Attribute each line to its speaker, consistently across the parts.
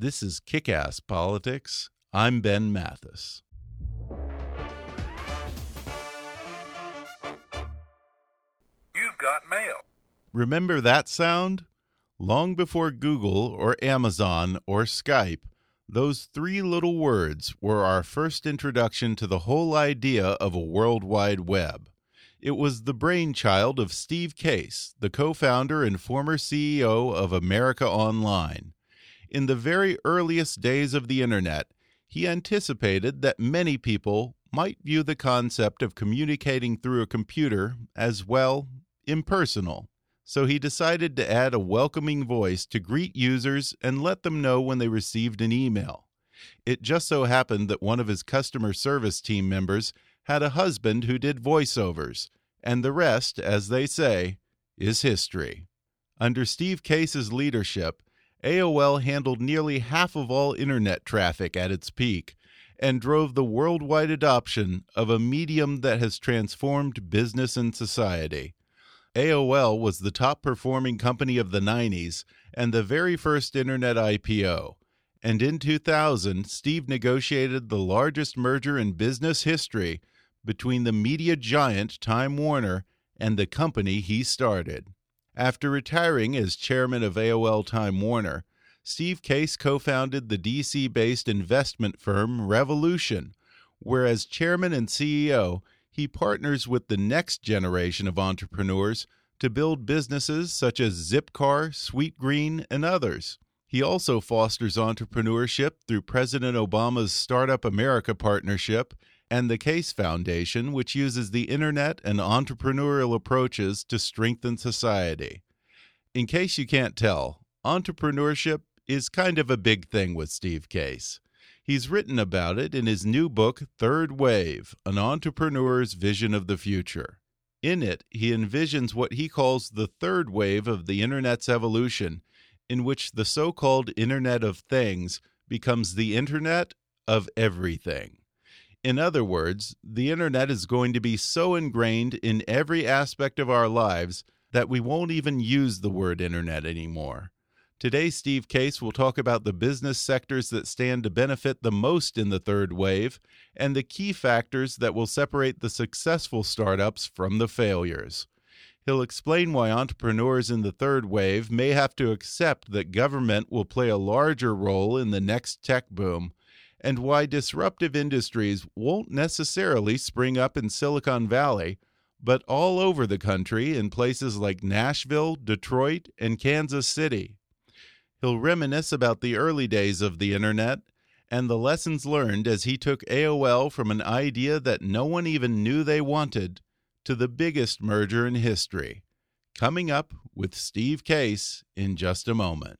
Speaker 1: This is Kick Ass Politics. I'm Ben Mathis.
Speaker 2: You've got mail.
Speaker 1: Remember that sound? Long before Google or Amazon or Skype, those three little words were our first introduction to the whole idea of a World Wide Web. It was the brainchild of Steve Case, the co founder and former CEO of America Online. In the very earliest days of the Internet, he anticipated that many people might view the concept of communicating through a computer as, well, impersonal. So he decided to add a welcoming voice to greet users and let them know when they received an email. It just so happened that one of his customer service team members had a husband who did voiceovers, and the rest, as they say, is history. Under Steve Case's leadership, AOL handled nearly half of all internet traffic at its peak and drove the worldwide adoption of a medium that has transformed business and society. AOL was the top performing company of the 90s and the very first internet IPO. And in 2000, Steve negotiated the largest merger in business history between the media giant Time Warner and the company he started. After retiring as chairman of AOL Time Warner, Steve Case co founded the DC based investment firm Revolution, where as chairman and CEO, he partners with the next generation of entrepreneurs to build businesses such as Zipcar, Sweetgreen, and others. He also fosters entrepreneurship through President Obama's Startup America partnership and the Case Foundation, which uses the internet and entrepreneurial approaches to strengthen society. In case you can't tell, entrepreneurship is kind of a big thing with Steve Case. He's written about it in his new book, Third Wave An Entrepreneur's Vision of the Future. In it, he envisions what he calls the third wave of the Internet's evolution, in which the so called Internet of Things becomes the Internet of Everything. In other words, the Internet is going to be so ingrained in every aspect of our lives that we won't even use the word Internet anymore. Today, Steve Case will talk about the business sectors that stand to benefit the most in the third wave and the key factors that will separate the successful startups from the failures. He'll explain why entrepreneurs in the third wave may have to accept that government will play a larger role in the next tech boom, and why disruptive industries won't necessarily spring up in Silicon Valley, but all over the country in places like Nashville, Detroit, and Kansas City. He'll reminisce about the early days of the internet and the lessons learned as he took AOL from an idea that no one even knew they wanted to the biggest merger in history. Coming up with Steve Case in just a moment.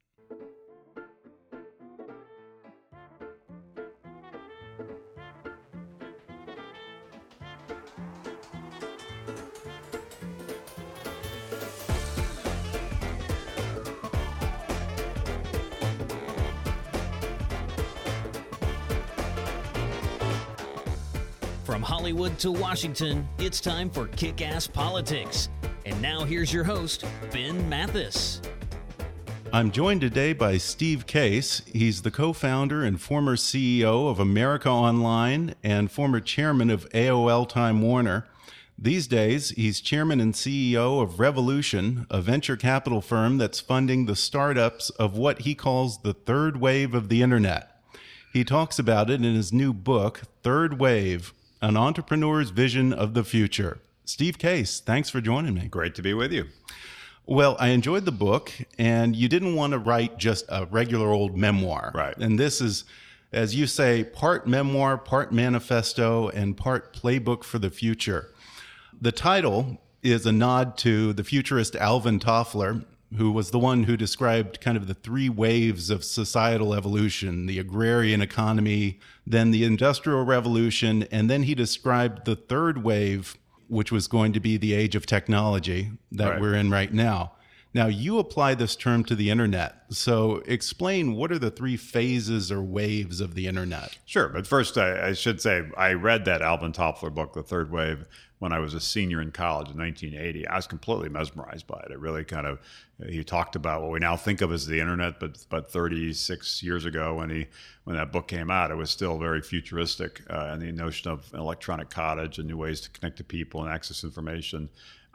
Speaker 3: Hollywood to Washington, it's time for Kick Ass Politics. And now here's your host, Ben Mathis.
Speaker 1: I'm joined today by Steve Case. He's the co founder and former CEO of America Online and former chairman of AOL Time Warner. These days, he's chairman and CEO of Revolution, a venture capital firm that's funding the startups of what he calls the third wave of the internet. He talks about it in his new book, Third Wave An Entrepreneur's Vision of the Future. Steve Case, thanks for joining me.
Speaker 4: Great to be with you.
Speaker 1: Well, I enjoyed the book, and you didn't want to write just a regular old memoir.
Speaker 4: Right.
Speaker 1: And this is, as you say, part memoir, part manifesto, and part playbook for the future. The title is a nod to the futurist Alvin Toffler, who was the one who described kind of the three waves of societal evolution the agrarian economy, then the industrial revolution, and then he described the third wave, which was going to be the age of technology that
Speaker 4: Right.
Speaker 1: we're in right now. Now, you apply this term to the internet. So, explain what are the three phases or waves of the internet?
Speaker 4: Sure, but first I, I should say I read that Alvin Toffler book, The Third Wave, when I was a senior in college in 1980. I was completely mesmerized by it. It really kind of he talked about what we now think of as the internet, but but 36 years ago when he when that book came out, it was still very futuristic, uh, and the notion of an electronic cottage and new ways to connect to people and access information.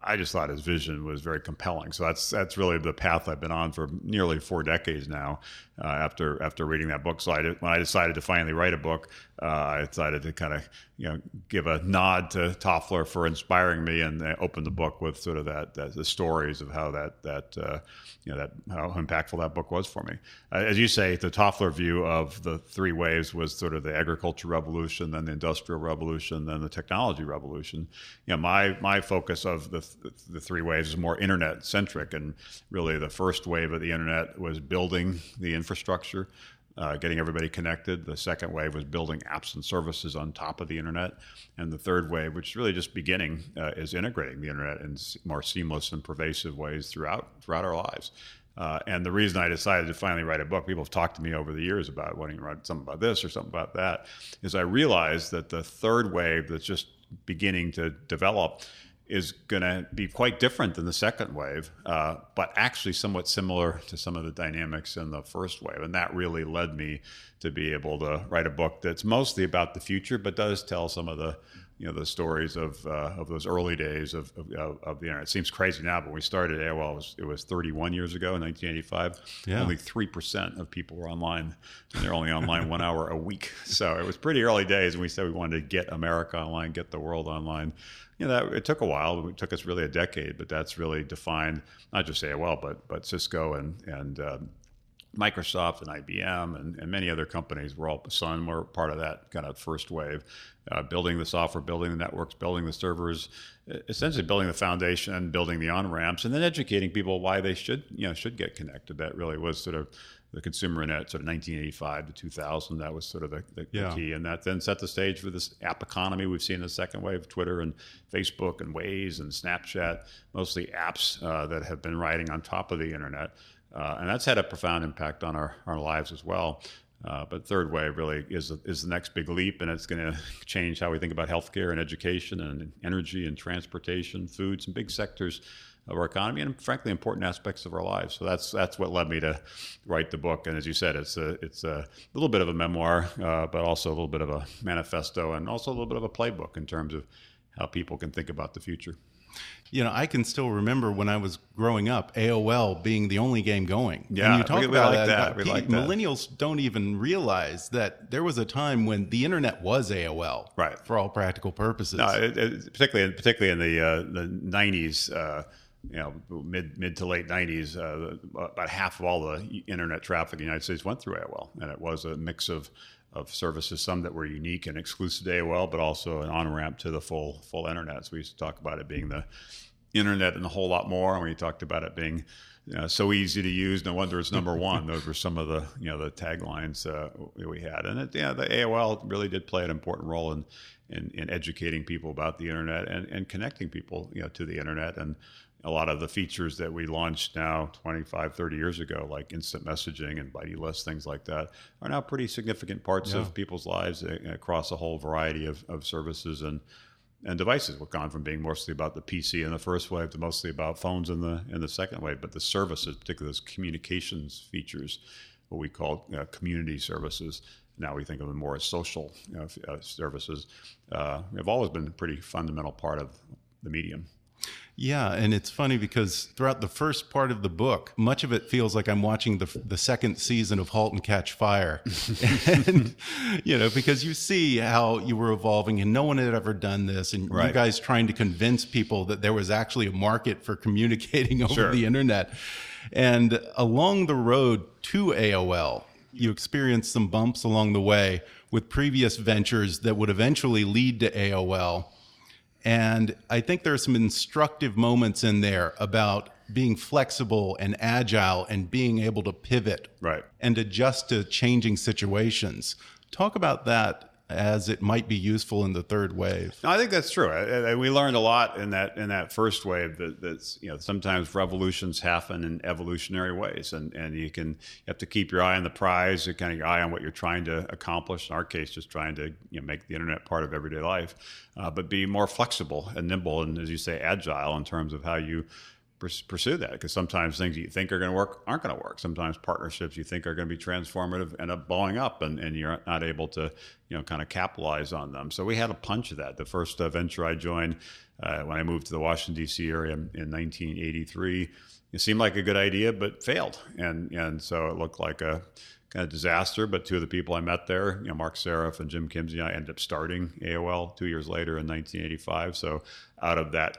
Speaker 4: I just thought his vision was very compelling. So that's that's really the path I've been on for nearly four decades now. Uh, after after reading that book, so I when I decided to finally write a book, uh, I decided to kind of you know give a nod to Toffler for inspiring me and uh, open the book with sort of that, that the stories of how that that uh, you know that how impactful that book was for me. Uh, as you say, the Toffler view of the three waves was sort of the agriculture revolution, then the industrial revolution, then the technology revolution. You know, my my focus of the the three waves is more internet centric, and really the first wave of the internet was building the infrastructure. Uh, getting everybody connected. The second wave was building apps and services on top of the internet, and the third wave, which is really just beginning, uh, is integrating the internet in more seamless and pervasive ways throughout throughout our lives. Uh, and the reason I decided to finally write a book, people have talked to me over the years about wanting to write something about this or something about that, is I realized that the third wave that's just beginning to develop is going to be quite different than the second wave, uh, but actually somewhat similar to some of the dynamics in the first wave. And that really led me to be able to write a book that's mostly about the future, but does tell some of the you know the stories of uh, of those early days of, of, of the internet. It seems crazy now, but when we started AOL, it was, it was 31 years ago in 1985.
Speaker 1: Yeah.
Speaker 4: Only three percent of people were online, and they're only online one hour a week. So it was pretty early days, and we said we wanted to get America online, get the world online. You know, that, it took a while. It took us really a decade, but that's really defined not just AOL, but but Cisco and and um, Microsoft and IBM and, and many other companies were all Sun were part of that kind of first wave, uh, building the software, building the networks, building the servers, essentially building the foundation building the on ramps, and then educating people why they should you know should get connected. That really was sort of the consumer internet, sort of 1985 to 2000. That was sort of the, the,
Speaker 1: Yeah.
Speaker 4: key, and that then set the stage for this app economy we've seen in the second wave: Twitter and Facebook and Waze and Snapchat, mostly apps uh, that have been riding on top of the internet. Uh, and that's had a profound impact on our, our lives as well. Uh, but third wave really is is the next big leap, and it's going to change how we think about healthcare and education and energy and transportation, food, some big sectors of our economy, and frankly, important aspects of our lives. So that's that's what led me to write the book. And as you said, it's a it's a little bit of a memoir, uh, but also a little bit of a manifesto, and also a little bit of a playbook in terms of how people can think about the future.
Speaker 1: You know, I can still remember when I was growing up, AOL being the only game going.
Speaker 4: Yeah,
Speaker 1: and you talk
Speaker 4: we- we
Speaker 1: about
Speaker 4: like that.
Speaker 1: pe-
Speaker 4: like that.
Speaker 1: Millennials don't even realize that there was a time when the internet was AOL,
Speaker 4: Right.
Speaker 1: For all practical purposes.
Speaker 4: No, it, it, particularly particularly in the uh, the nineties, uh, you know, mid mid to late nineties, uh, about half of all the internet traffic in the United States went through AOL, and it was a mix of of services, some that were unique and exclusive to AOL, but also an on ramp to the full full internet. So we used to talk about it being the internet and a whole lot more. And we talked about it being you know, so easy to use. No wonder it's number one. Those were some of the you know the taglines uh, we had, and it, yeah, the AOL really did play an important role in, in in educating people about the internet and and connecting people you know to the internet and. A lot of the features that we launched now 25, 30 years ago, like instant messaging and buddy lists, things like that, are now pretty significant parts of people's lives uh, across a whole variety of, of services and and devices. We've gone from being mostly about the PC in the first wave to mostly about phones in the in the second wave. But the services, particularly those communications features, what we call uh, community services, now we think of them more as social you know, f- uh, services, uh, have always been a pretty fundamental part of the medium.
Speaker 1: Yeah, and it's funny because throughout the first part of the book, much of it feels like I'm watching the the second season of *Halt and Catch Fire*, and you know because you see how you were evolving, and no one had ever done this, and
Speaker 4: Right.
Speaker 1: you guys trying to convince people that there was actually a market for communicating over
Speaker 4: Sure.
Speaker 1: the internet, and along the road to AOL, you experienced some bumps along the way with previous ventures that would eventually lead to AOL. And I think there are some instructive moments in there about being flexible and agile and being able to pivot
Speaker 4: Right.
Speaker 1: and adjust to changing situations. Talk about that as it might be useful in the third wave.
Speaker 4: No, I think that's true. I, I, we learned a lot in that in that first wave. That that's you know sometimes revolutions happen in evolutionary ways, and and you can you have to keep your eye on the prize, you kind of your eye on what you're trying to accomplish. In our case, just trying to you know, make the internet part of everyday life, uh, but be more flexible and nimble, and as you say, agile in terms of how you pursue that because sometimes things you think are going to work aren't going to work. Sometimes partnerships you think are going to be transformative end up blowing up, and, and you're not able to you know kind of capitalize on them. So we had a punch of that. The first uh, venture I joined uh, when I moved to the Washington D.C. area in, in 1983, it seemed like a good idea, but failed, and and so it looked like a kind of disaster. But two of the people I met there, you know, Marc Seriff and Jim Kimsey, I ended up starting AOL two years later in 1985. So out of that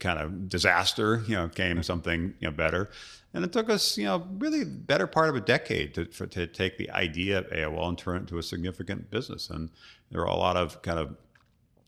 Speaker 4: kind of disaster, you know, came something you know better. And it took us, you know, really better part of a decade to for, to take the idea of AOL and turn it into a significant business. And there are a lot of kind of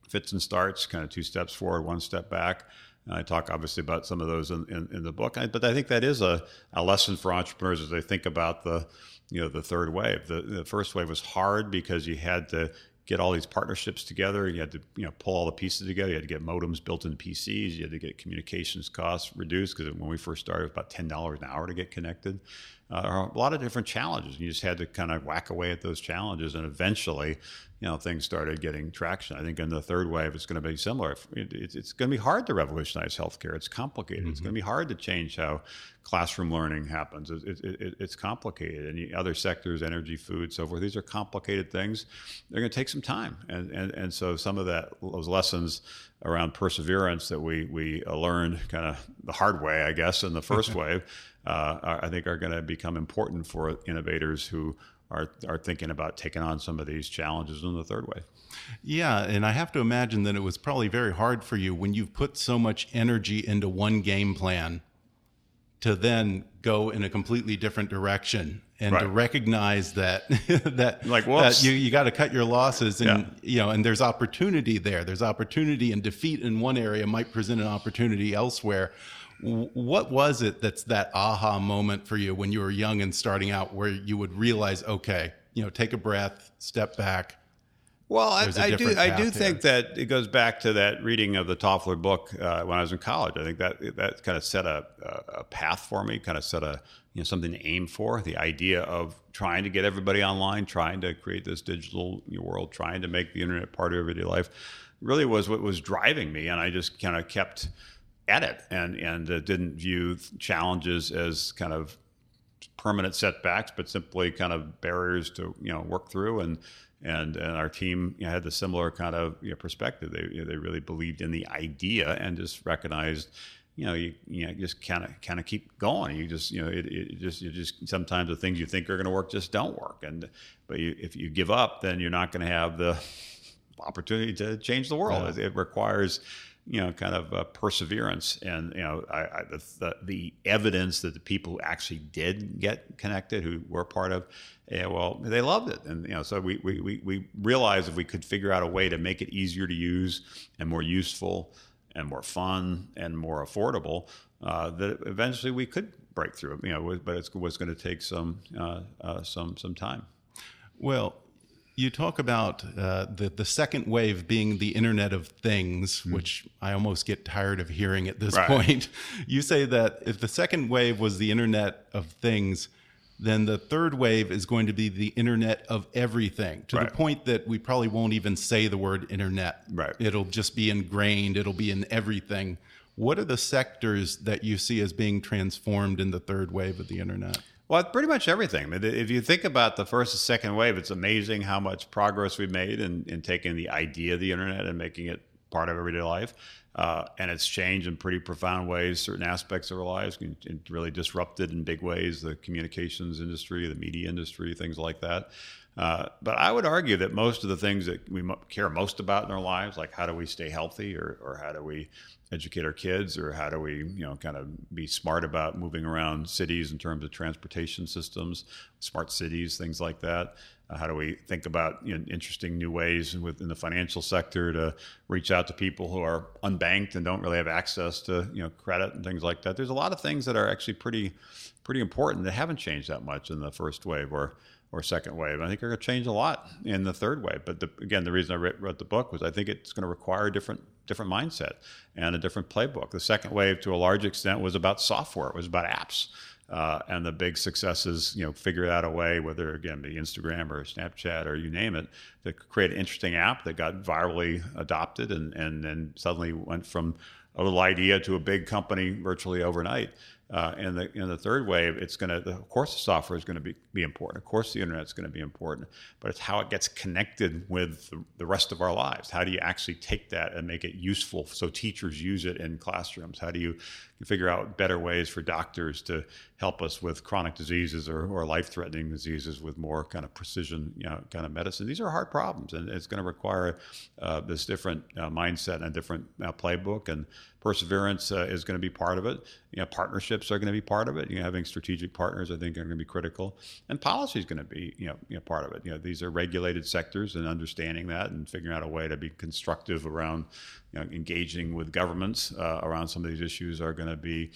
Speaker 4: fits and starts, kind of two steps forward, one step back. And I talk obviously about some of those in, in, in the book, I, but I think that is a, a lesson for entrepreneurs as they think about the, you know, the third wave. The, the first wave was hard because you had to get all these partnerships together. You had to, you know, pull all the pieces together. You had to get modems built into PCs. You had to get communications costs reduced because when we first started, it was about ten dollars an hour to get connected. Uh, are a lot of different challenges. You just had to kind of whack away at those challenges, and eventually, you know, things started getting traction. I think in the third wave, it's going to be similar. It, it's, it's going to be hard to revolutionize healthcare. It's complicated. It's going to be hard to change how classroom learning happens. It, it, it, it's complicated. And the other sectors, energy, food, so forth, these are complicated things. They're going to take some time. And, and, and so some of that, those lessons around perseverance that we, we uh, learned kind of the hard way, I guess, in the first wave, uh, are- I think are going to become important for innovators who are, are thinking about taking on some of these challenges in the third wave.
Speaker 1: Yeah, and I have to imagine that it was probably very hard for you when you've put so much energy into one game plan to then go in a completely different direction and to recognize that that
Speaker 4: Like,
Speaker 1: that you you got to cut your losses and
Speaker 4: Yeah.
Speaker 1: you know and there's opportunity there there's opportunity and defeat in one area might present an opportunity elsewhere what was it that's that aha moment for you when you were young and starting out where you would realize okay you know take a breath step back
Speaker 4: Well, I, I do. I do
Speaker 1: here.
Speaker 4: think that it goes back to that reading of the Toffler book uh, when I was in college. I think that that kind of set a, a, a path for me, kind of set a you know something to aim for. The idea of trying to get everybody online, trying to create this digital world, trying to make the internet part of everyday life, really was what was driving me, and I just kind of kept at it, and and uh, didn't view challenges as kind of permanent setbacks, but simply kind of barriers to you know work through. And and and our team you know, had the similar kind of you know, perspective. They you know, they really believed in the idea and just recognized. You know, you, you know, just kind of kind of keep going. You just, you know, it, it just, you just sometimes the things you think are going to work just don't work. And but you, if you give up, then you're not going to have the opportunity to change the world. It, it requires, you know, kind of uh, perseverance, and you know, I, I, the, the evidence that the people who actually did get connected, who were part of, yeah, well, they loved it, and you know, so we we we, we realized if we could figure out a way to make it easier to use and more useful and more fun and more affordable, uh, that eventually we could break through. You know, but it was going to take some uh, uh, some some time.
Speaker 1: Well, you talk about uh, the the second wave being the Internet of Things, which I almost get tired of hearing at this.
Speaker 4: Right.
Speaker 1: point. You say that if the second wave was the Internet of Things, then the third wave is going to be the Internet of Everything, to
Speaker 4: Right.
Speaker 1: the point that we probably won't even say the word Internet.
Speaker 4: Right.
Speaker 1: It'll just be ingrained. It'll be in everything. What are the sectors that you see as being transformed in the third wave of the Internet?
Speaker 4: Well, pretty much everything. If you think about the first and second wave, it's amazing how much progress we've made in, in taking the idea of the internet and making it part of everyday life. Uh, and it's changed in pretty profound ways certain aspects of our lives. It really disrupted in big ways the communications industry, the media industry, things like that. Uh, but I would argue that most of the things that we care most about in our lives, like how do we stay healthy, or, or how do we educate our kids, or how do we, you know, kind of be smart about moving around cities in terms of transportation systems, smart cities, things like that. Uh, how do we think about you know, interesting new ways within the financial sector to reach out to people who are unbanked and don't really have access to you know credit and things like that? There's a lot of things that are actually pretty pretty important that haven't changed that much in the first wave. Or or second wave. I think they're going to change a lot in the third wave. But the, again, the reason I wrote, wrote the book was I think it's going to require a different different mindset and a different playbook. The second wave, to a large extent, was about software. It was about apps. Uh, and the big successes, you know, figure out a way, whether again be Instagram or Snapchat or you name it, to create an interesting app that got virally adopted and and then suddenly went from a little idea to a big company virtually overnight. Uh, in the in the third wave, it's going to of course the software is going to be, be important. Of course the internet is going to be important, but it's how it gets connected with the, the, rest of our lives. How do you actually take that and make it useful so teachers use it in classrooms? How do you figure out better ways for doctors to help us with chronic diseases or, or life threatening diseases with more kind of precision, you know, kind of medicine? These are hard problems, and it's going to require uh, this different uh, mindset and a different uh, playbook and perseverance uh, is going to be part of it. You know, partnerships are going to be part of it. You know, having strategic partners, I think, are going to be critical, and policy is going to be you know, you know part of it. You know, these are regulated sectors, and understanding that and figuring out a way to be constructive around you know, engaging with governments uh, around some of these issues are going to be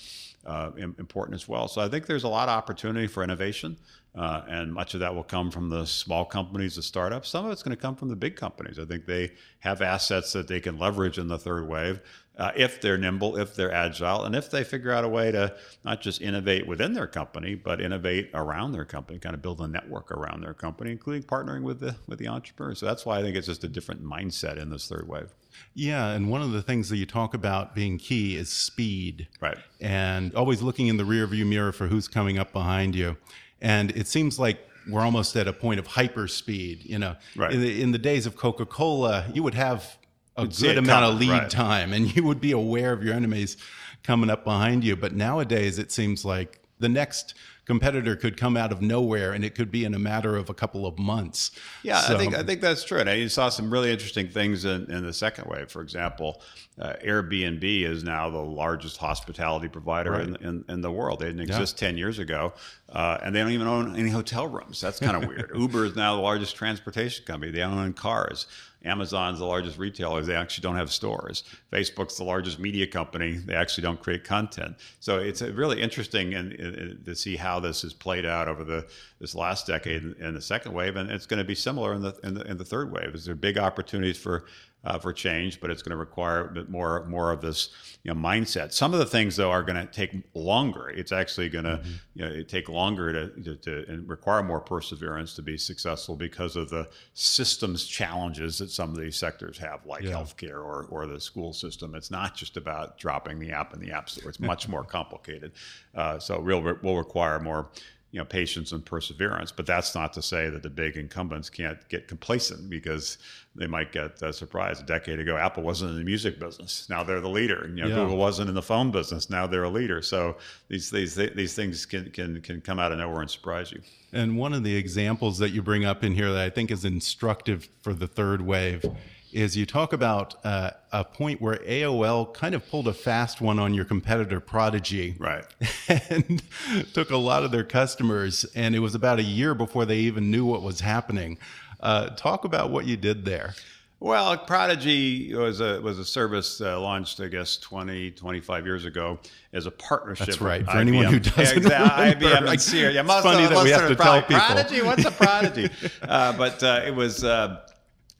Speaker 4: uh, important as well. So I think there's a lot of opportunity for innovation. Uh, and much of that will come from the small companies, the startups. Some of it's going to come from the big companies. I think they have assets that they can leverage in the third wave uh, if they're nimble, if they're agile, and if they figure out a way to not just innovate within their company, but innovate around their company, kind of build a network around their company, including partnering with the with the entrepreneurs. So that's why I think it's just a different mindset in this third wave.
Speaker 1: Yeah, and one of the things that you talk about being key is speed,
Speaker 4: right?
Speaker 1: And always looking in the rearview mirror for who's coming up behind you. And it seems like we're almost at a point of hyper speed. You know,
Speaker 4: right.
Speaker 1: in, the, in the days of Coca Cola, you would have a good amount of lead
Speaker 4: right.
Speaker 1: time and you would be aware of your enemies coming up behind you. But nowadays, it seems like the next competitor could come out of nowhere and it could be in a matter of a couple of months.
Speaker 4: Yeah, so, I think I think that's true. And you saw some really interesting things in, in the second wave. For example, uh, Airbnb is now the largest hospitality provider right. in, in, in, the world. They didn't exist yeah. 10 years ago, uh, and they don't even own any hotel rooms. That's kind of weird. Uber is now the largest transportation company. They own cars. Amazon's the largest retailer. They actually don't have stores. Facebook's the largest media company. They actually don't create content. So it's really interesting and, to see how this has played out over the this last decade in the second wave, and it's going to be similar in the in the, in the third wave. Is there big opportunities for uh, for change, but it's going to require a bit more more of this you know, mindset. Some of the things though are going to take longer. It's actually going to mm-hmm. you know, take longer to, to, to, and require more perseverance to be successful because of the systems challenges that some of these sectors have, like yeah. healthcare or or the school system. It's not just about dropping the app in the app store. It's much more complicated. Uh, so real will require more you know patience and perseverance. But that's not to say that the big incumbents can't get complacent because they might get uh, surprised. A decade ago, Apple wasn't in the music business. Now they're the leader. You know, yeah. Google wasn't in the phone business. Now they're a leader. So these these these things can can can come out of nowhere and surprise you.
Speaker 1: And one of the examples that you bring up in here that I think is instructive for the third wave is you talk about uh, a point where AOL kind of pulled a fast one on your competitor Prodigy.
Speaker 4: Right.
Speaker 1: And took a lot of their customers, and it was about a year before they even knew what was happening. Uh, talk about what you did there.
Speaker 4: Well, Prodigy was a was a service uh, launched, I guess, 20, 25 years ago as a partnership.
Speaker 1: That's right. For
Speaker 4: IBM.
Speaker 1: anyone who doesn't
Speaker 4: yeah,
Speaker 1: exactly.
Speaker 4: IBM and Sears. Yeah,
Speaker 1: funny that we have to tell people.
Speaker 4: Prodigy? What's a Prodigy? uh, but uh, it was uh,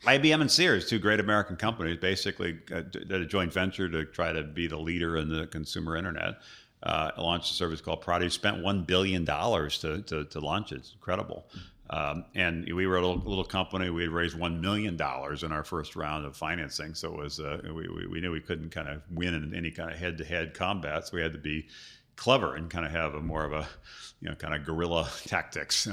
Speaker 4: IBM and Sears, two great American companies, basically uh, did a joint venture to try to be the leader in the consumer internet. Uh, launched a service called Prodigy. Spent one billion dollars to, to, to launch it. It's incredible. Um, and we were a little, little, company. We had raised one million dollars in our first round of financing. So it was uh, we, we, we, knew we couldn't kind of win in any kind of head-to-head combat. So we had to be clever and kind of have a more of a you know kind of guerrilla tactics.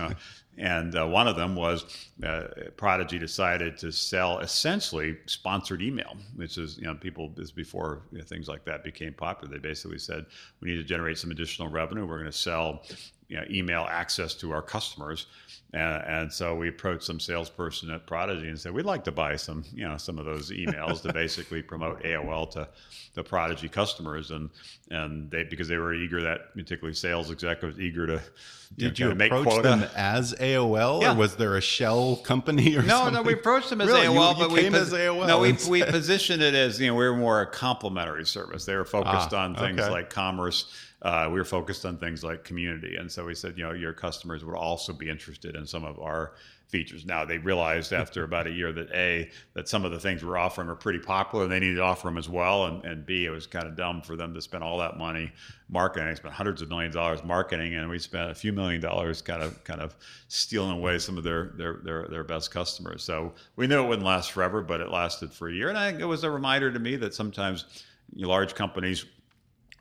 Speaker 4: And uh, one of them was uh, Prodigy decided to sell essentially sponsored email, which is, you know, people, this before you know, things like that became popular. They basically said, we need to generate some additional revenue. We're going to sell you know, email access to our customers. And, and, so we approached some salesperson at Prodigy and said, we'd like to buy some, you know, some of those emails to basically promote AOL to the Prodigy customers. And, and they, because they were eager, that particularly sales executives eager to,
Speaker 1: did
Speaker 4: you,
Speaker 1: you, approach
Speaker 4: quota.
Speaker 1: them as AOL,
Speaker 4: Yeah.
Speaker 1: or was there a shell company or
Speaker 4: No,
Speaker 1: something?
Speaker 4: no, we approached them as
Speaker 1: Really?
Speaker 4: AOL,
Speaker 1: you
Speaker 4: but we pos-
Speaker 1: as AOL
Speaker 4: No, we,
Speaker 1: instead.
Speaker 4: we positioned it as you know we were more a complementary service. They were focused
Speaker 1: Ah,
Speaker 4: on things
Speaker 1: okay.
Speaker 4: like commerce. Uh, we were focused on things like community, and so we said, you know, your customers would also be interested in some of our features. Now they realized after about a year that a that some of the things we're offering are pretty popular, and they needed to offer them as well. And, and b it was kind of dumb for them to spend all that money marketing. They spent hundreds of millions of dollars marketing, and we spent a few million dollars kind of kind of stealing away some of their their their, their best customers. So we knew it wouldn't last forever, but it lasted for a year, and I think it was a reminder to me that sometimes large companies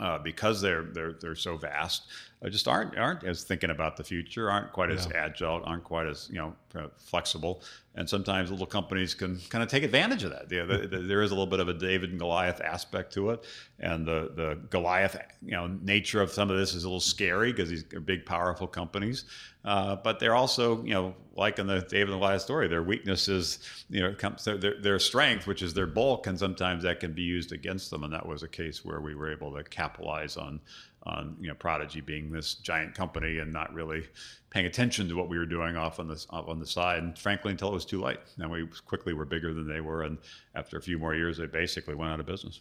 Speaker 4: uh, because they're they're they're so vast, just aren't aren't as thinking about the future, aren't quite as agile, aren't quite as you know uh, flexible, and sometimes little companies can kind of take advantage of that. Yeah, the, the, there is a little bit of a David and Goliath aspect to it, and the the Goliath you know nature of some of this is a little scary because these are big, powerful companies, uh, but they're also you know like in the David and Goliath story, their weakness is you know comes their their strength, which is their bulk, and sometimes that can be used against them, and that was a case where we were able to capitalize on on you know Prodigy being this giant company and not really paying attention to what we were doing off on off on the side, and frankly until it was too late, and we quickly were bigger than they were, and after a few more years, they basically went out of business.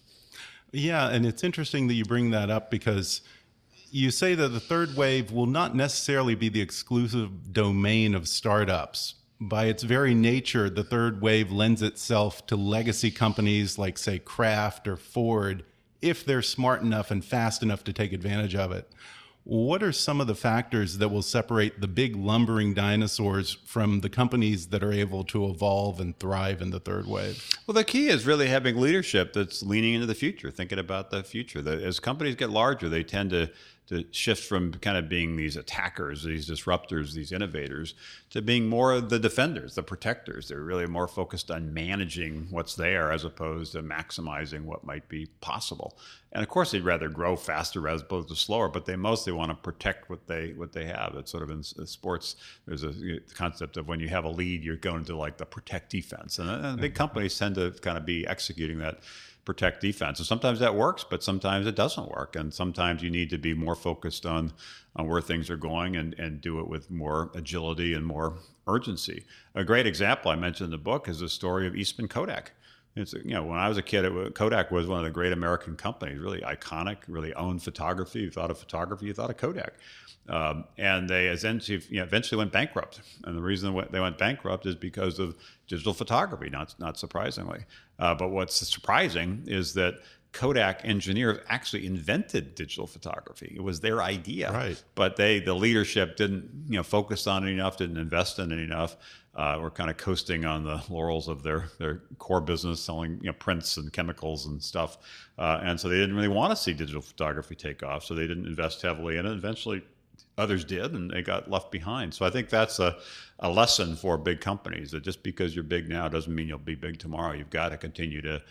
Speaker 1: Yeah, and it's interesting that you bring that up because you say that the third wave will not necessarily be the exclusive domain of startups. By its very nature, the third wave lends itself to legacy companies like, say, Kraft or Ford, if they're smart enough and fast enough to take advantage of it. What are some of the factors that will separate the big lumbering dinosaurs from the companies that are able to evolve and thrive in the third wave?
Speaker 4: Well, the key is really having leadership that's leaning into the future, thinking about the future. As companies get larger, they tend to to shift from kind of being these attackers, these disruptors, these innovators, to being more of the defenders, the protectors. They're really more focused on managing what's there as opposed to maximizing what might be possible. And of course, they'd rather grow faster as opposed to slower, but they mostly want to protect what they what they have. It's sort of in uh, sports. There's a concept of when you have a lead, you're going to like the protect defense, and, uh, and big mm-hmm. companies tend to kind of be executing that protect defense. And sometimes that works, but sometimes it doesn't work. And sometimes you need to be more focused on, on where things are going and, and do it with more agility and more urgency. A great example I mentioned in the book is the story of Eastman Kodak. It's, you know, when I was a kid, it was, Kodak was one of the great American companies, really iconic, really owned photography. You thought of photography, you thought of Kodak. Um, and they eventually, you know, eventually went bankrupt. And the reason they went bankrupt is because of digital photography, not, not surprisingly. Uh, but what's surprising is that Kodak engineers actually invented digital photography. It was their idea,
Speaker 1: Right.
Speaker 4: but they, the leadership, didn't you know focus on it enough, didn't invest in it enough. Uh, were kind of coasting on the laurels of their their core business, selling you know prints and chemicals and stuff, uh, and so they didn't really want to see digital photography take off. So they didn't invest heavily in it. Eventually, others did, and they got left behind. So I think that's a, a lesson for big companies that just because you're big now doesn't mean you'll be big tomorrow. You've got to continue to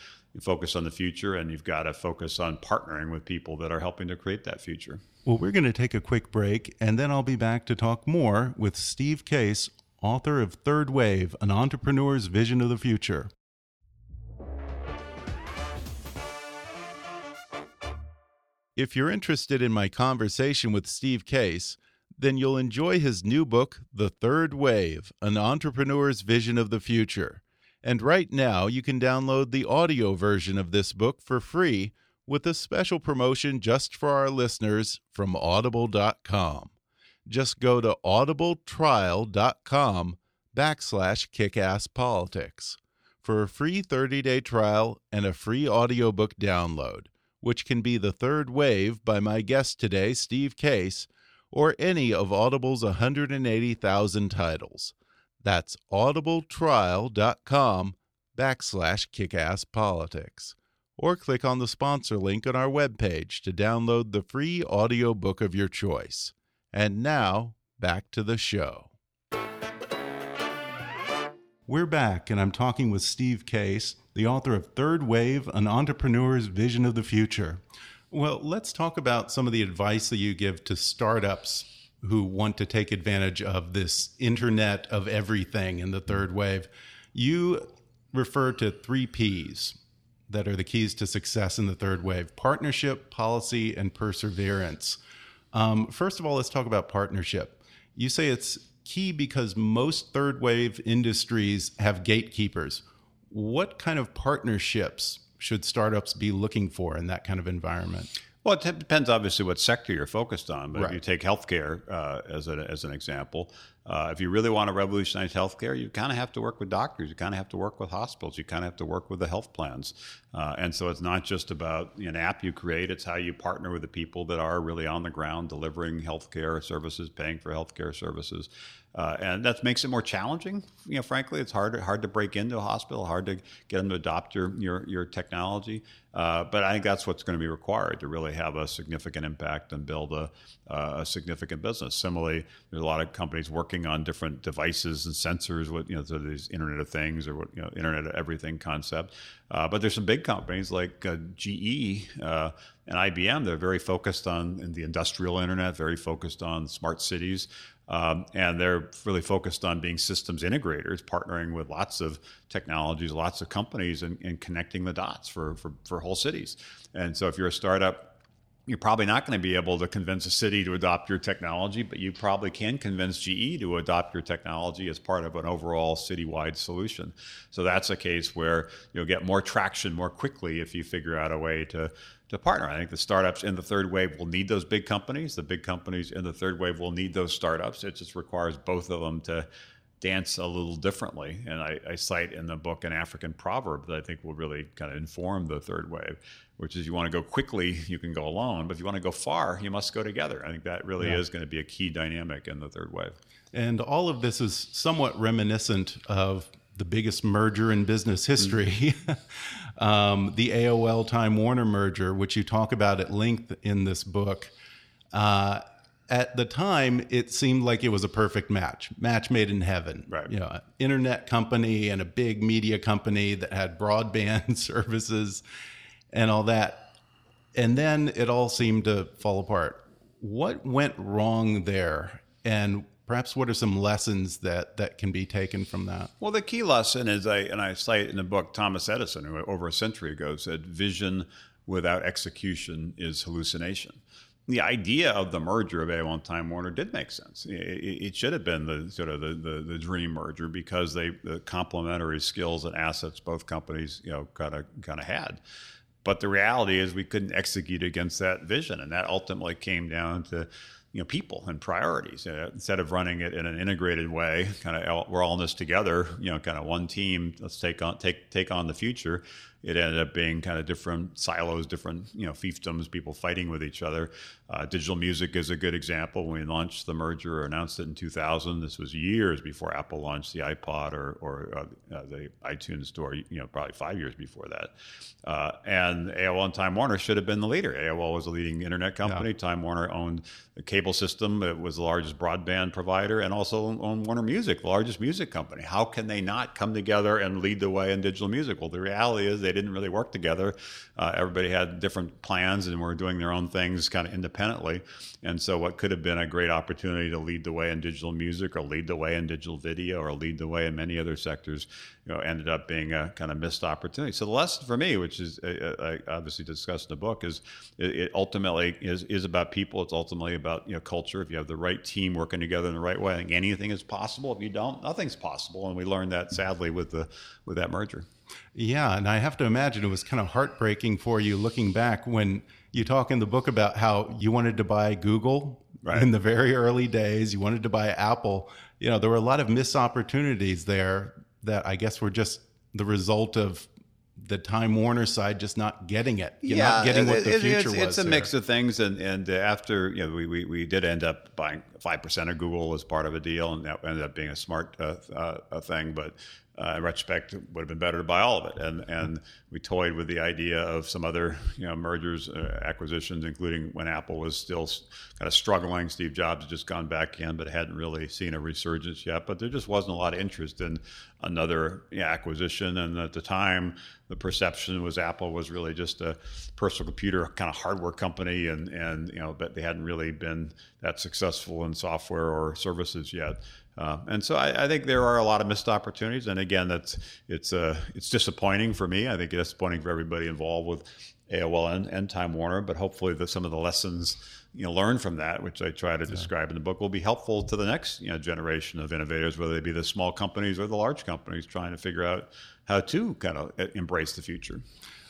Speaker 4: focus on the future, and you've got to focus on partnering with people that are helping to create that future.
Speaker 1: Well, we're going to take a quick break, and then I'll be back to talk more with Steve Case, author of Third Wave An Entrepreneur's Vision of the Future. If you're interested in my conversation with Steve Case, then you'll enjoy his new book, The Third Wave An Entrepreneur's Vision of the Future. And right now, you can download the audio version of this book for free with a special promotion just for our listeners from audible.com. Just go to audibletrial.com backslash kickasspolitics for a free 30-day trial and a free audiobook download, which can be The Third Wave by my guest today, Steve Case, or any of Audible's 180,000 titles. That's audibletrial.com backslash kickasspolitics. or click on the sponsor link on our webpage to download the free audiobook of your choice. And now, back to the show. We're back, and I'm talking with Steve Case, the author of Third Wave An Entrepreneur's Vision of the Future. Well, let's talk about some of the advice that you give to startups who want to take advantage of this internet of everything in the third wave. You refer to three P's that are the keys to success in the third wave partnership, policy, and perseverance. Um, first of all, let's talk about partnership. You say it's key because most third wave industries have gatekeepers. What kind of partnerships should startups be looking for in that kind of environment?
Speaker 4: Well, it depends obviously what sector you're focused on. But
Speaker 1: Right.
Speaker 4: if you take healthcare uh, as, a, as an example, uh, if you really want to revolutionize healthcare, you kind of have to work with doctors. You kind of have to work with hospitals. You kind of have to work with the health plans. Uh, and so it's not just about an app you create, it's how you partner with the people that are really on the ground delivering healthcare services, paying for healthcare services. Uh, and that makes it more challenging. You know, frankly, it's hard hard to break into a hospital, hard to get them to adopt your your, your technology. Uh, but I think that's what's going to be required to really have a significant impact and build a, a significant business. Similarly, there's a lot of companies working on different devices and sensors, with you know, so these Internet of Things or you know, Internet of Everything concept. Uh, but there's some big companies like uh, GE uh, and IBM. They're very focused on in the industrial internet, very focused on smart cities. Um, and they're really focused on being systems integrators, partnering with lots of technologies, lots of companies, and, and connecting the dots for, for, for whole cities. And so, if you're a startup, you're probably not going to be able to convince a city to adopt your technology, but you probably can convince GE to adopt your technology as part of an overall citywide solution. So that's a case where you'll get more traction more quickly if you figure out a way to to partner. I think the startups in the third wave will need those big companies. The big companies in the third wave will need those startups. It just requires both of them to dance a little differently. And I, I cite in the book an African proverb that I think will really kind of inform the third wave, which is you want to go quickly, you can go alone, but if you want to go far, you must go together. I think that really
Speaker 1: Yeah.
Speaker 4: is going to be a key dynamic in the third wave.
Speaker 1: And all of this is somewhat reminiscent of the biggest merger in business history, um, the AOL Time Warner merger, which you talk about at length in this book. Uh, at the time, it seemed like it was a perfect match, match made in heaven.
Speaker 4: Right.
Speaker 1: You know, an internet company and a big media company that had broadband services and all that. And then it all seemed to fall apart. What went wrong there? And perhaps what are some lessons that, that can be taken from that?
Speaker 4: Well, the key lesson is, I, and I cite in the book Thomas Edison, who over a century ago said, vision without execution is hallucination. The idea of the merger of AOL and Time Warner did make sense. It, it- it should have been the sort of the, the, the dream merger because they the complementary skills and assets both companies you know kind of kind of had. But the reality is we couldn't execute against that vision, and that ultimately came down to you know people and priorities. Instead of running it in an integrated way, kind of we're all in this together, you know, kind of one team. Let's take on take take on the future. It ended up being kind of different silos, different you know fiefdoms, people fighting with each other. Uh, digital music is a good example. When we launched the merger or announced it in 2000, this was years before Apple launched the iPod or or uh, uh, the iTunes Store. You know, probably five years before that. Uh, and AOL and Time Warner should have been the leader. AOL was a leading internet company. Time Warner owned the cable system. It was the largest broadband provider, and also owned Warner Music, the largest music company. How can they not come together and lead the way in digital music? Well, the reality is they didn't really work together. Uh, everybody had different plans and were doing their own things kind of independently. And so, what could have been a great opportunity to lead the way in digital music, or lead the way in digital video, or lead the way in many other sectors, you know, ended up being a kind of missed opportunity. So, the lesson for me, which is uh, I obviously discussed in the book, is it, it ultimately is is about people. It's ultimately about you know culture. If you have the right team working together in the right way, I think anything is possible. If you don't, nothing's possible. And we learned that sadly with the with that merger.
Speaker 1: Yeah, and I have to imagine it was kind of heartbreaking for you looking back when you talk in the book about how you wanted to buy Google
Speaker 4: Right.
Speaker 1: in the very early days, you wanted to buy Apple. You know, there were a lot of missed opportunities there that I guess were just the result of the Time Warner side just not getting it, you know, not getting what the future
Speaker 4: it's,
Speaker 1: was.
Speaker 4: It's a
Speaker 1: there.
Speaker 4: mix of things, and and uh, after you know we, we, we did end up buying five percent of Google as part of a deal, and that ended up being a smart uh, uh, a thing. But uh, in retrospect, it would have been better to buy all of it. And and we toyed with the idea of some other you know mergers, uh, acquisitions, including when Apple was still kind of struggling. Steve Jobs had just gone back in, but hadn't really seen a resurgence yet. But there just wasn't a lot of interest in another you know, acquisition. And at the time, the perception was Apple was really just a personal computer kind of hardware company, and and you know, but they hadn't really been that successful in software or services yet. Uh, and so I, I, think there are a lot of missed opportunities. And again, that's it's uh, it's disappointing for me. I think it's disappointing for everybody involved with AOL and, and Time Warner. But hopefully, the, some of the lessons you know learned from that, which I try to yeah. describe in the book, will be helpful to the next you know, generation of innovators, whether they be the small companies or the large companies, trying to figure out how to kind of uh, embrace the future.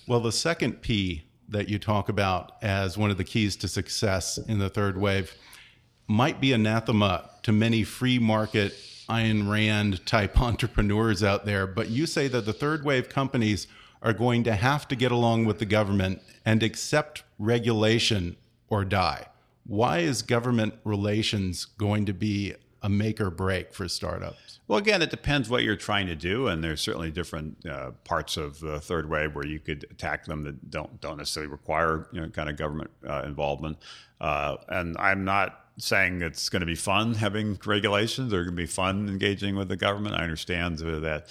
Speaker 1: Well, the second P that you talk about as one of the keys to success in the third wave might be anathema to many free market Ayn Rand type entrepreneurs out there, but you say that the third wave companies are going to have to get along with the government and accept regulation or die. Why is government relations going to be a make or break for startups?
Speaker 4: Well, again, it depends what you're trying to do, and there's certainly different uh, parts of the third wave where you could attack them that don't don't necessarily require you know kind of government uh, involvement. Uh, and I'm not saying it's going to be fun having regulations or going to be fun engaging with the government. I understand that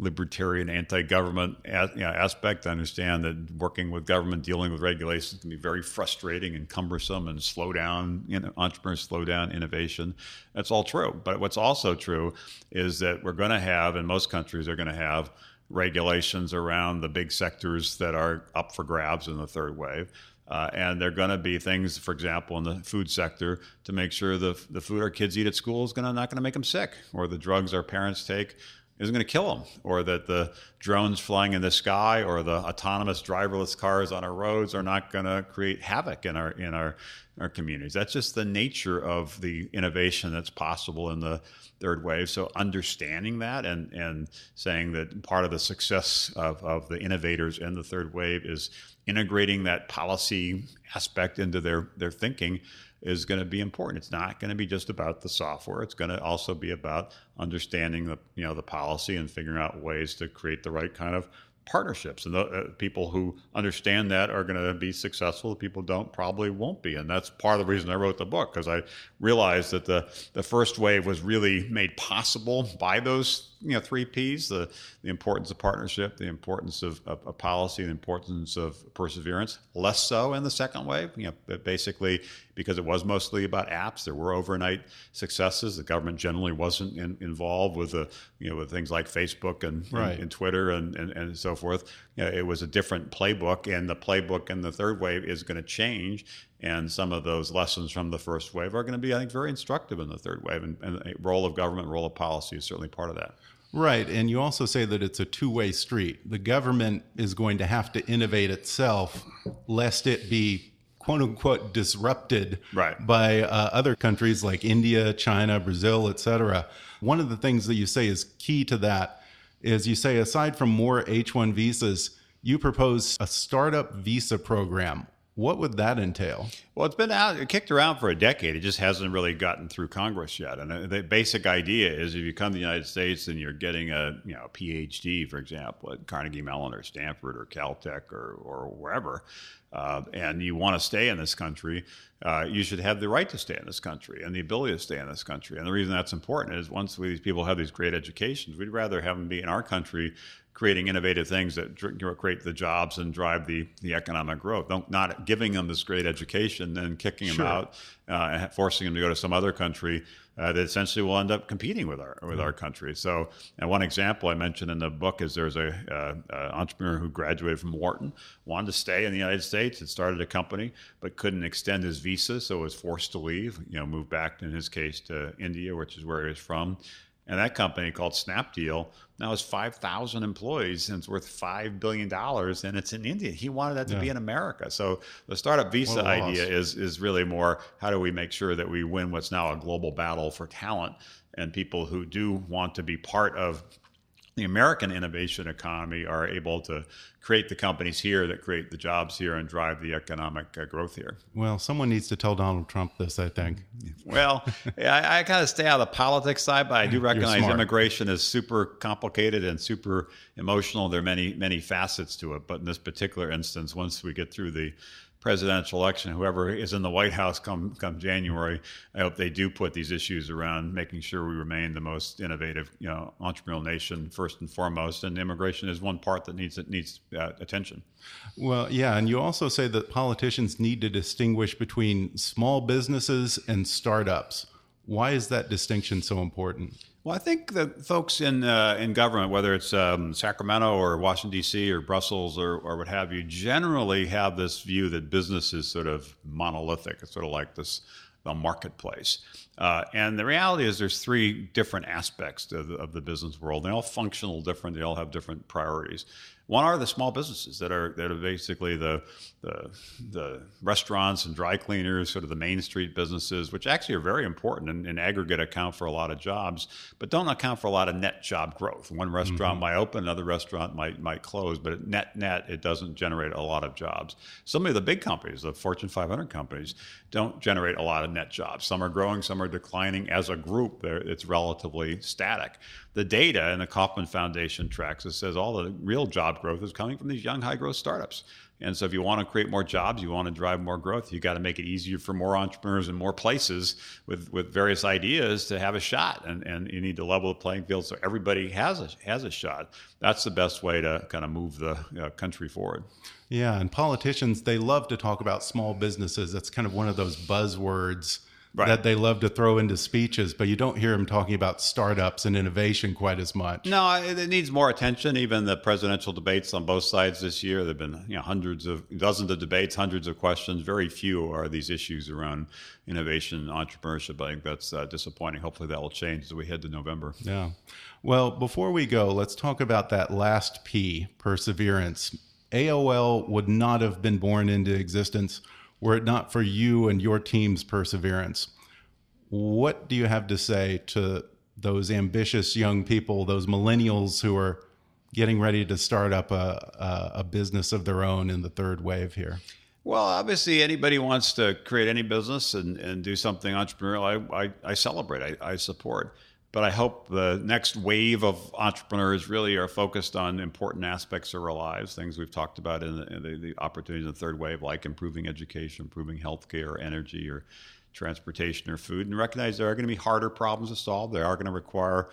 Speaker 4: libertarian anti-government aspect. I understand that working with government, dealing with regulations can be very frustrating and cumbersome and slow down you know, entrepreneurs, slow down innovation. That's all true. But what's also true is that we're going to have, and most countries are going to have, regulations around the big sectors that are up for grabs in the third wave. Uh, and there are going to be things, for example, in the food sector, to make sure the the food our kids eat at school is to not going to make them sick, or the drugs our parents take isn't going to kill them, or that the drones flying in the sky or the autonomous driverless cars on our roads are not going to create havoc in our in our our communities. That's just the nature of the innovation that's possible in the third wave. So understanding that and and saying that part of the success of, of the innovators in the third wave is integrating that policy aspect into their their thinking is going to be important. It's not going to be just about the software. It's going to also be about understanding the you know the policy and figuring out ways to create the right kind of partnerships. And the uh, people who understand that are going to be successful. The people don't probably won't be. And that's part of the reason I wrote the book because I realized that the the first wave was really made possible by those you know three P's: the the importance of partnership, the importance of, of, of policy, the importance of perseverance. Less so in the second wave. You know, basically because it was mostly about apps. There were overnight successes. The government generally wasn't in, involved with the you know with things like Facebook and right. and, and, Twitter and, and, and so forth. You know, it was a different playbook, and the playbook in the third wave is going to change. And some of those lessons from the first wave are going to be, I think, very instructive in the third wave. And, and the role of government, role of policy is certainly part of that.
Speaker 1: Right. And you also say that it's a two way street. The government is going to have to innovate itself lest it be quote unquote disrupted
Speaker 4: right.
Speaker 1: by uh, other countries like India, China, Brazil, etc. One of the things that you say is key to that is you say aside from more H1 visas, you propose a startup visa program what would that entail?
Speaker 4: Well, it's been out, it kicked around for a decade. It just hasn't really gotten through Congress yet. And the basic idea is if you come to the United States and you're getting a you know a PhD, for example, at Carnegie Mellon or Stanford or Caltech or, or wherever, uh, and you want to stay in this country, uh, you should have the right to stay in this country and the ability to stay in this country. And the reason that's important is once these people have these great educations, we'd rather have them be in our country creating innovative things that create the jobs and drive the, the economic growth. Don't, not giving them this great education and kicking sure. them out, uh, forcing them to go to some other country uh, that essentially will end up competing with our with our country. So, and one example I mentioned in the book is there's a, uh, a, entrepreneur who graduated from Wharton, wanted to stay in the United States, had started a company, but couldn't extend his visa, so was forced to leave. You know, moved back in his case to India, which is where he was from. And that company called Snapdeal now has 5,000 employees and it's worth $5 billion and it's in India. He wanted that to yeah. be in America. So the startup visa idea is, is really more how do we make sure that we win what's now a global battle for talent and people who do want to be part of the American innovation economy are able to create the companies here that create the jobs here and drive the economic uh, growth here.
Speaker 1: Well, someone needs to tell Donald Trump this, I think.
Speaker 4: Well, I, I kind of stay out of the politics side, but I do recognize immigration is super complicated and super emotional. There are many, many facets to it. But in this particular instance, once we get through the presidential election, whoever is in the White House come come January, I hope they do put these issues around making sure we remain the most innovative, you know, entrepreneurial nation first and foremost. And immigration is one part that needs that needs uh, attention.
Speaker 1: Well, yeah, and you also say that politicians need to distinguish between small businesses and startups. Why is that distinction so important?
Speaker 4: Well, I think that folks in uh, in government, whether it's um, Sacramento or Washington D.C. or Brussels or, or what have you, generally have this view that business is sort of monolithic. It's sort of like this the marketplace. Uh, and the reality is, there's three different aspects of the, of the business world. They all function a different. They all have different priorities. One are the small businesses that are that are basically the, the the, restaurants and dry cleaners, sort of the main street businesses, which actually are very important and in aggregate account for a lot of jobs, but don't account for a lot of net job growth. One restaurant mm-hmm. might open, another restaurant might might close, but net net it doesn't generate a lot of jobs. Some of the big companies, the Fortune 500 companies, don't generate a lot of net jobs. Some are growing, some are declining. As a group, it's relatively static the data in the Kauffman Foundation tracks it says all the real job growth is coming from these young high growth startups. And so if you want to create more jobs, you want to drive more growth, you got to make it easier for more entrepreneurs in more places with, with various ideas to have a shot. And, and you need to level the playing field so everybody has a, has a shot. That's the best way to kind of move the uh, country forward.
Speaker 1: Yeah, and politicians, they love to talk about small businesses. That's kind of one of those buzzwords right. that they love to throw into speeches, but you don't hear them talking about startups and innovation quite as much.
Speaker 4: No, it needs more attention. Even the presidential debates on both sides this year, there've been you know hundreds of dozens of debates, hundreds of questions. Very few are these issues around innovation and entrepreneurship. I think that's uh, disappointing. Hopefully, that will change as we head to November.
Speaker 1: Yeah. Well, before we go, let's talk about that last P, perseverance. AOL would not have been born into existence were it not for you and your team's perseverance. What do you have to say to those ambitious young people, those millennials who are getting ready to start up a, a, a business of their own in the third wave here?
Speaker 4: Well, obviously, anybody wants to create any business and, and do something entrepreneurial. I, I, I celebrate, I, I support. But I hope the next wave of entrepreneurs really are focused on important aspects of our lives, things we've talked about in the, in the, the opportunities in the third wave, like improving education, improving healthcare, energy, or transportation or food, and recognize there are going to be harder problems to solve. They are going to require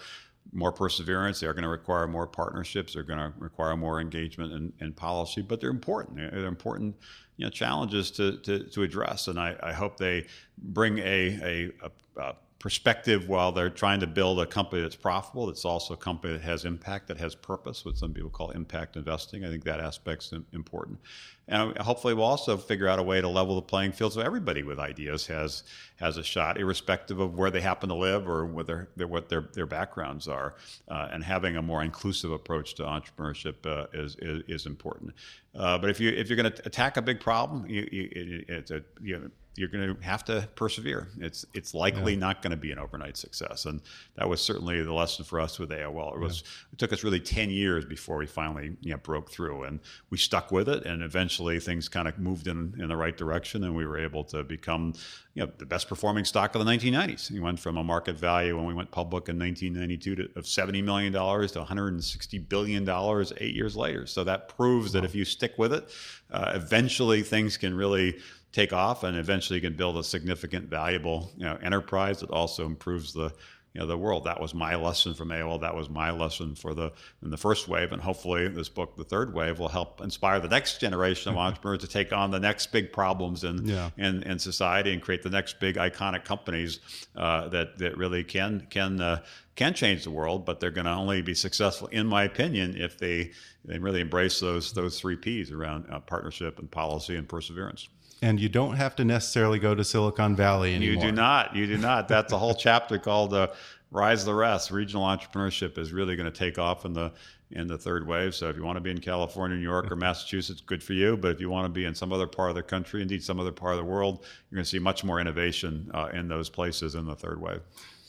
Speaker 4: more perseverance. They're going to require more partnerships. They're going to require more engagement in, in policy, but they're important. They're important you know, challenges to, to, to address. And I, I, hope they bring a, a, a, a perspective while they're trying to build a company that's profitable. That's also a company that has impact, that has purpose, what some people call impact investing. I think that aspect's important. And hopefully, we'll also figure out a way to level the playing field so everybody with ideas has has a shot, irrespective of where they happen to live or their what their, their backgrounds are. Uh, and having a more inclusive approach to entrepreneurship uh, is, is, is important. Uh, but if you if you're going to attack a big problem, you, you, it, it's a you know, you're going to have to persevere. It's it's likely yeah. not going to be an overnight success, and that was certainly the lesson for us with AOL. It was yeah. it took us really ten years before we finally you know, broke through, and we stuck with it, and eventually things kind of moved in in the right direction, and we were able to become you know the best performing stock of the 1990s. We went from a market value when we went public in 1992 to, of 70 million dollars to 160 billion dollars eight years later. So that proves wow. that if you stick with it, uh, eventually things can really take off, and eventually you can build a significant, valuable you know, enterprise that also improves the you know the world. That was my lesson from AOL. That was my lesson for the in the first wave, and hopefully this book, the third wave, will help inspire the next generation of entrepreneurs to take on the next big problems in yeah. in, in society and create the next big iconic companies uh, that that really can can. Uh, can change the world, but they're going to only be successful, in my opinion, if they, they really embrace those those three P's around uh, partnership and policy and perseverance.
Speaker 1: And you don't have to necessarily go to Silicon Valley anymore.
Speaker 4: You do not. You do not. That's a whole chapter called uh, "Rise the Rest." Regional entrepreneurship is really going to take off in the in the third wave. So if you want to be in California, New York, or Massachusetts, good for you. But if you want to be in some other part of the country, indeed some other part of the world, you're going to see much more innovation uh, in those places in the third wave.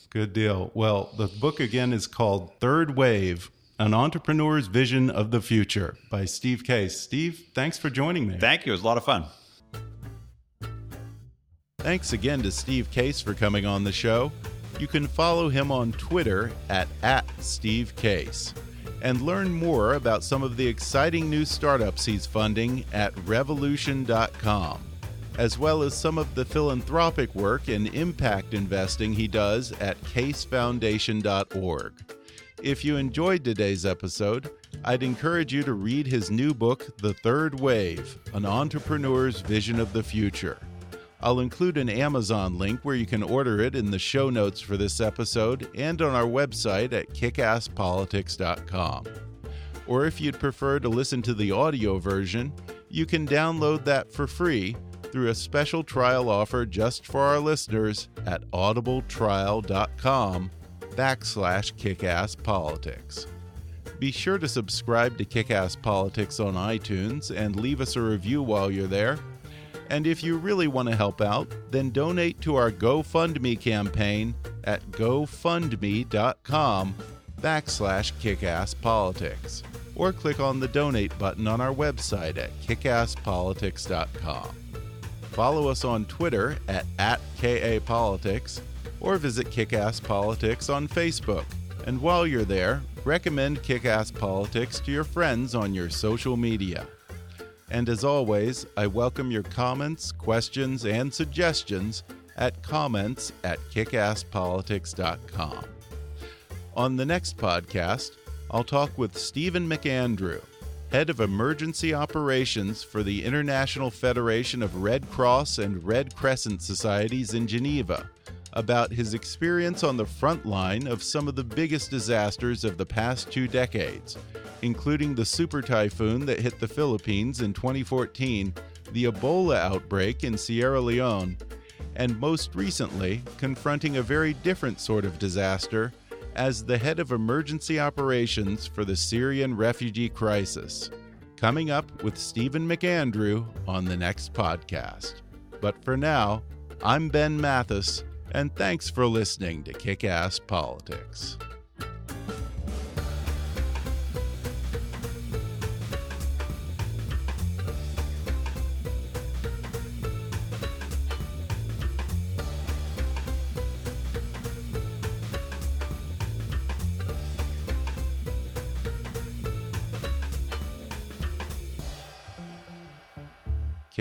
Speaker 1: Good deal. Well, the book again is called Third Wave An Entrepreneur's Vision of the Future by Steve Case. Steve, thanks for joining me.
Speaker 4: Thank you. It was a lot of fun.
Speaker 1: Thanks again to Steve Case for coming on the show. You can follow him on Twitter at, at Steve Case and learn more about some of the exciting new startups he's funding at revolution.com, as well as some of the philanthropic work and impact investing he does at casefoundation.org. If you enjoyed today's episode, I'd encourage you to read his new book, The Third Wave An Entrepreneur's Vision of the Future. I'll include an Amazon link where you can order it in the show notes for this episode and on our website at kickasspolitics.com. Or if you'd prefer to listen to the audio version, you can download that for free through a special trial offer just for our listeners at audibletrial.com backslash kickasspolitics. Be sure to subscribe to Kickass Politics on iTunes and leave us a review while you're there. And if you really want to help out, then donate to our GoFundMe campaign at gofundme.com backslash kickasspolitics or click on the donate button on our website at kickasspolitics.com. Follow us on Twitter at, at KAPolitics or visit Kickass Politics on Facebook. And while you're there, recommend Kickass Politics to your friends on your social media. And as always, I welcome your comments, questions, and suggestions at comments at kickasspolitics.com. On the next podcast, I'll talk with Stephen McAndrew, head of emergency operations for the International Federation of Red Cross and Red Crescent Societies in Geneva, about his experience on the front line of some of the biggest disasters of the past two decades, including the super typhoon that hit the Philippines in 2014, the Ebola outbreak in Sierra Leone, and most recently, confronting a very different sort of disaster as the head of emergency operations for the Syrian refugee crisis. Coming up with Stephen McAndrew on the next podcast. But for now, I'm Ben Mathis and thanks for listening to Kick Ass Politics.